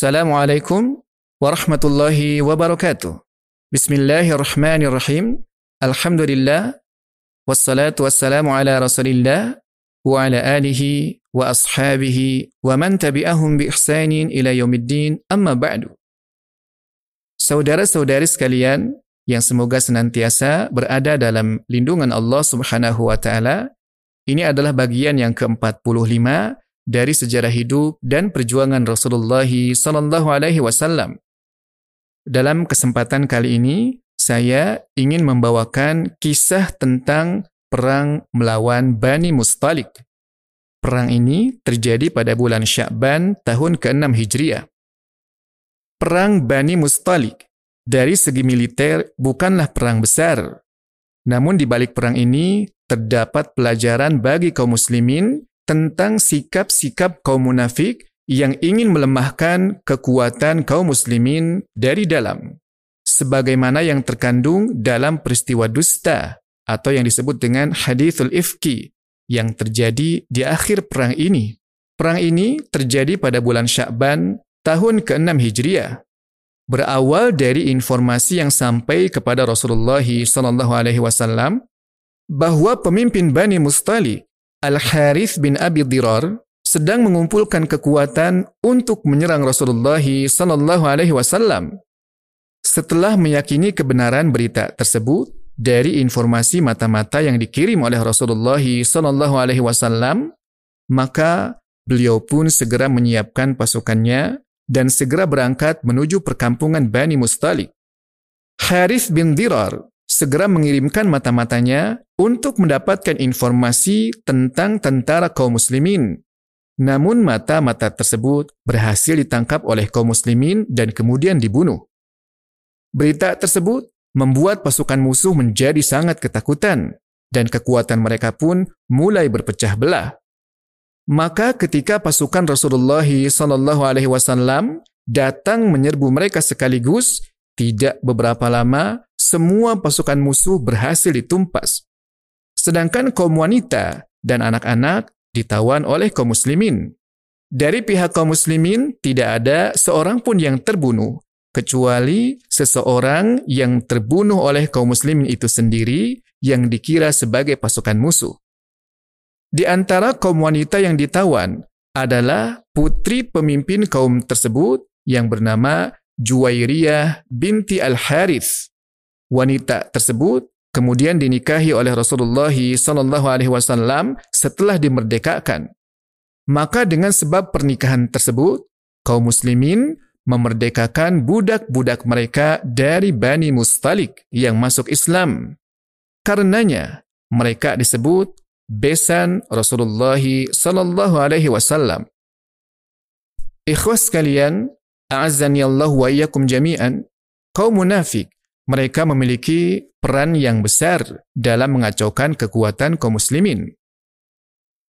السلام عليكم ورحمة الله وبركاته. بسم الله الرحمن الرحيم. الحمد لله والصلاة والسلام على رسول الله وعلى آله وأصحابه ومن تبعهم بإحسان إلى يوم الدين. أما بعد. Saudara-saudari sekalian yang semoga senantiasa berada dalam lindungan Allah Subhanahu wa taala. Ini adalah bagian yang ke-45 dari sejarah hidup dan perjuangan Rasulullah sallallahu alaihi wasallam. Dalam kesempatan kali ini, saya ingin membawakan kisah tentang perang melawan Bani Mustalik. Perang ini terjadi pada bulan Sya'ban tahun ke-6 Hijriah. Perang Bani Mustalik dari segi militer bukanlah perang besar. Namun di balik perang ini terdapat pelajaran bagi kaum muslimin tentang sikap-sikap kaum munafik yang ingin melemahkan kekuatan kaum muslimin dari dalam. Sebagaimana yang terkandung dalam peristiwa dusta atau yang disebut dengan hadithul ifki yang terjadi di akhir perang ini. Perang ini terjadi pada bulan Sya'ban tahun ke-6 Hijriah. Berawal dari informasi yang sampai kepada Rasulullah SAW bahwa pemimpin Bani Mustalik Al-Harith bin Abi Dirar sedang mengumpulkan kekuatan untuk menyerang Rasulullah sallallahu alaihi wasallam. Setelah meyakini kebenaran berita tersebut dari informasi mata-mata yang dikirim oleh Rasulullah sallallahu alaihi wasallam, maka beliau pun segera menyiapkan pasukannya dan segera berangkat menuju perkampungan Bani Mustalik. Harith bin Dirar segera mengirimkan mata-matanya untuk mendapatkan informasi tentang tentara kaum muslimin. Namun mata-mata tersebut berhasil ditangkap oleh kaum muslimin dan kemudian dibunuh. Berita tersebut membuat pasukan musuh menjadi sangat ketakutan dan kekuatan mereka pun mulai berpecah belah. Maka ketika pasukan Rasulullah SAW datang menyerbu mereka sekaligus, tidak beberapa lama, semua pasukan musuh berhasil ditumpas. Sedangkan kaum wanita dan anak-anak ditawan oleh kaum muslimin. Dari pihak kaum muslimin tidak ada seorang pun yang terbunuh, kecuali seseorang yang terbunuh oleh kaum muslimin itu sendiri yang dikira sebagai pasukan musuh. Di antara kaum wanita yang ditawan adalah putri pemimpin kaum tersebut yang bernama Juwairiyah binti Al-Harith. Wanita tersebut kemudian dinikahi oleh Rasulullah sallallahu alaihi wasallam setelah dimerdekakan. Maka dengan sebab pernikahan tersebut, kaum muslimin memerdekakan budak-budak mereka dari Bani Mustalik yang masuk Islam. Karenanya, mereka disebut besan Rasulullah sallallahu alaihi wasallam. Ikhwas sekalian, A'azzani Allah wa iyyakum jami'an. Kaum munafik, mereka memiliki peran yang besar dalam mengacaukan kekuatan kaum muslimin.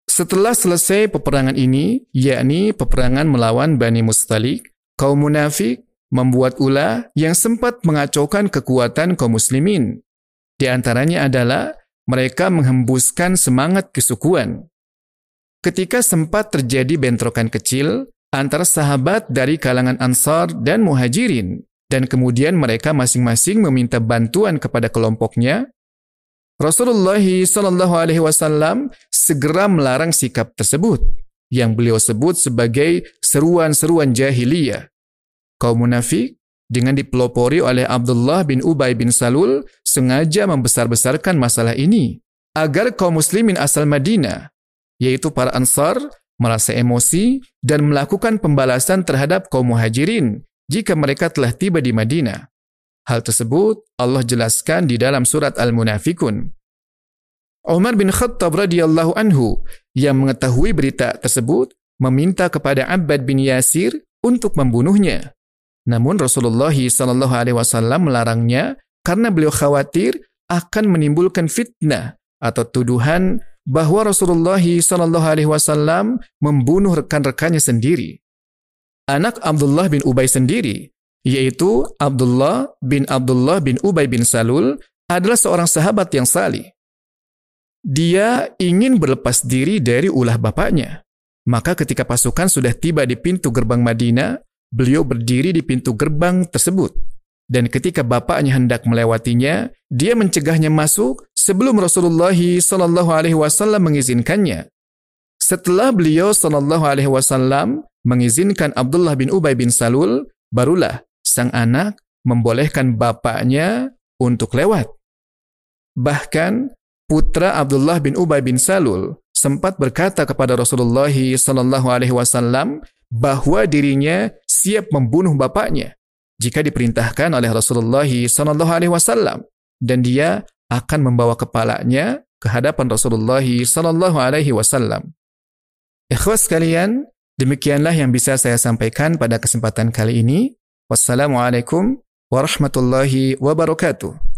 Setelah selesai peperangan ini, yakni peperangan melawan Bani Mustalik, kaum munafik membuat ulah yang sempat mengacaukan kekuatan kaum muslimin. Di antaranya adalah mereka menghembuskan semangat kesukuan. Ketika sempat terjadi bentrokan kecil, antara sahabat dari kalangan Ansar dan Muhajirin dan kemudian mereka masing-masing meminta bantuan kepada kelompoknya, Rasulullah Shallallahu Alaihi Wasallam segera melarang sikap tersebut yang beliau sebut sebagai seruan-seruan jahiliyah. Kaum munafik dengan dipelopori oleh Abdullah bin Ubay bin Salul sengaja membesar-besarkan masalah ini agar kaum muslimin asal Madinah, yaitu para Ansar, merasa emosi, dan melakukan pembalasan terhadap kaum muhajirin jika mereka telah tiba di Madinah. Hal tersebut Allah jelaskan di dalam surat Al-Munafikun. Umar bin Khattab radhiyallahu anhu yang mengetahui berita tersebut meminta kepada Abbad bin Yasir untuk membunuhnya. Namun Rasulullah sallallahu alaihi wasallam melarangnya karena beliau khawatir akan menimbulkan fitnah atau tuduhan bahwa Rasulullah Shallallahu Alaihi Wasallam membunuh rekan-rekannya sendiri. Anak Abdullah bin Ubay sendiri, yaitu Abdullah bin Abdullah bin Ubay bin Salul, adalah seorang sahabat yang salih. Dia ingin berlepas diri dari ulah bapaknya. Maka ketika pasukan sudah tiba di pintu gerbang Madinah, beliau berdiri di pintu gerbang tersebut. Dan ketika bapaknya hendak melewatinya, dia mencegahnya masuk sebelum Rasulullah Shallallahu Alaihi Wasallam mengizinkannya. Setelah beliau Shallallahu Alaihi Wasallam mengizinkan Abdullah bin Ubay bin Salul, barulah sang anak membolehkan bapaknya untuk lewat. Bahkan putra Abdullah bin Ubay bin Salul sempat berkata kepada Rasulullah Shallallahu Alaihi Wasallam bahwa dirinya siap membunuh bapaknya jika diperintahkan oleh Rasulullah Shallallahu Alaihi Wasallam dan dia akan membawa kepalanya ke hadapan Rasulullah Shallallahu Alaihi Wasallam. Ikhwas sekalian, demikianlah yang bisa saya sampaikan pada kesempatan kali ini. Wassalamualaikum warahmatullahi wabarakatuh.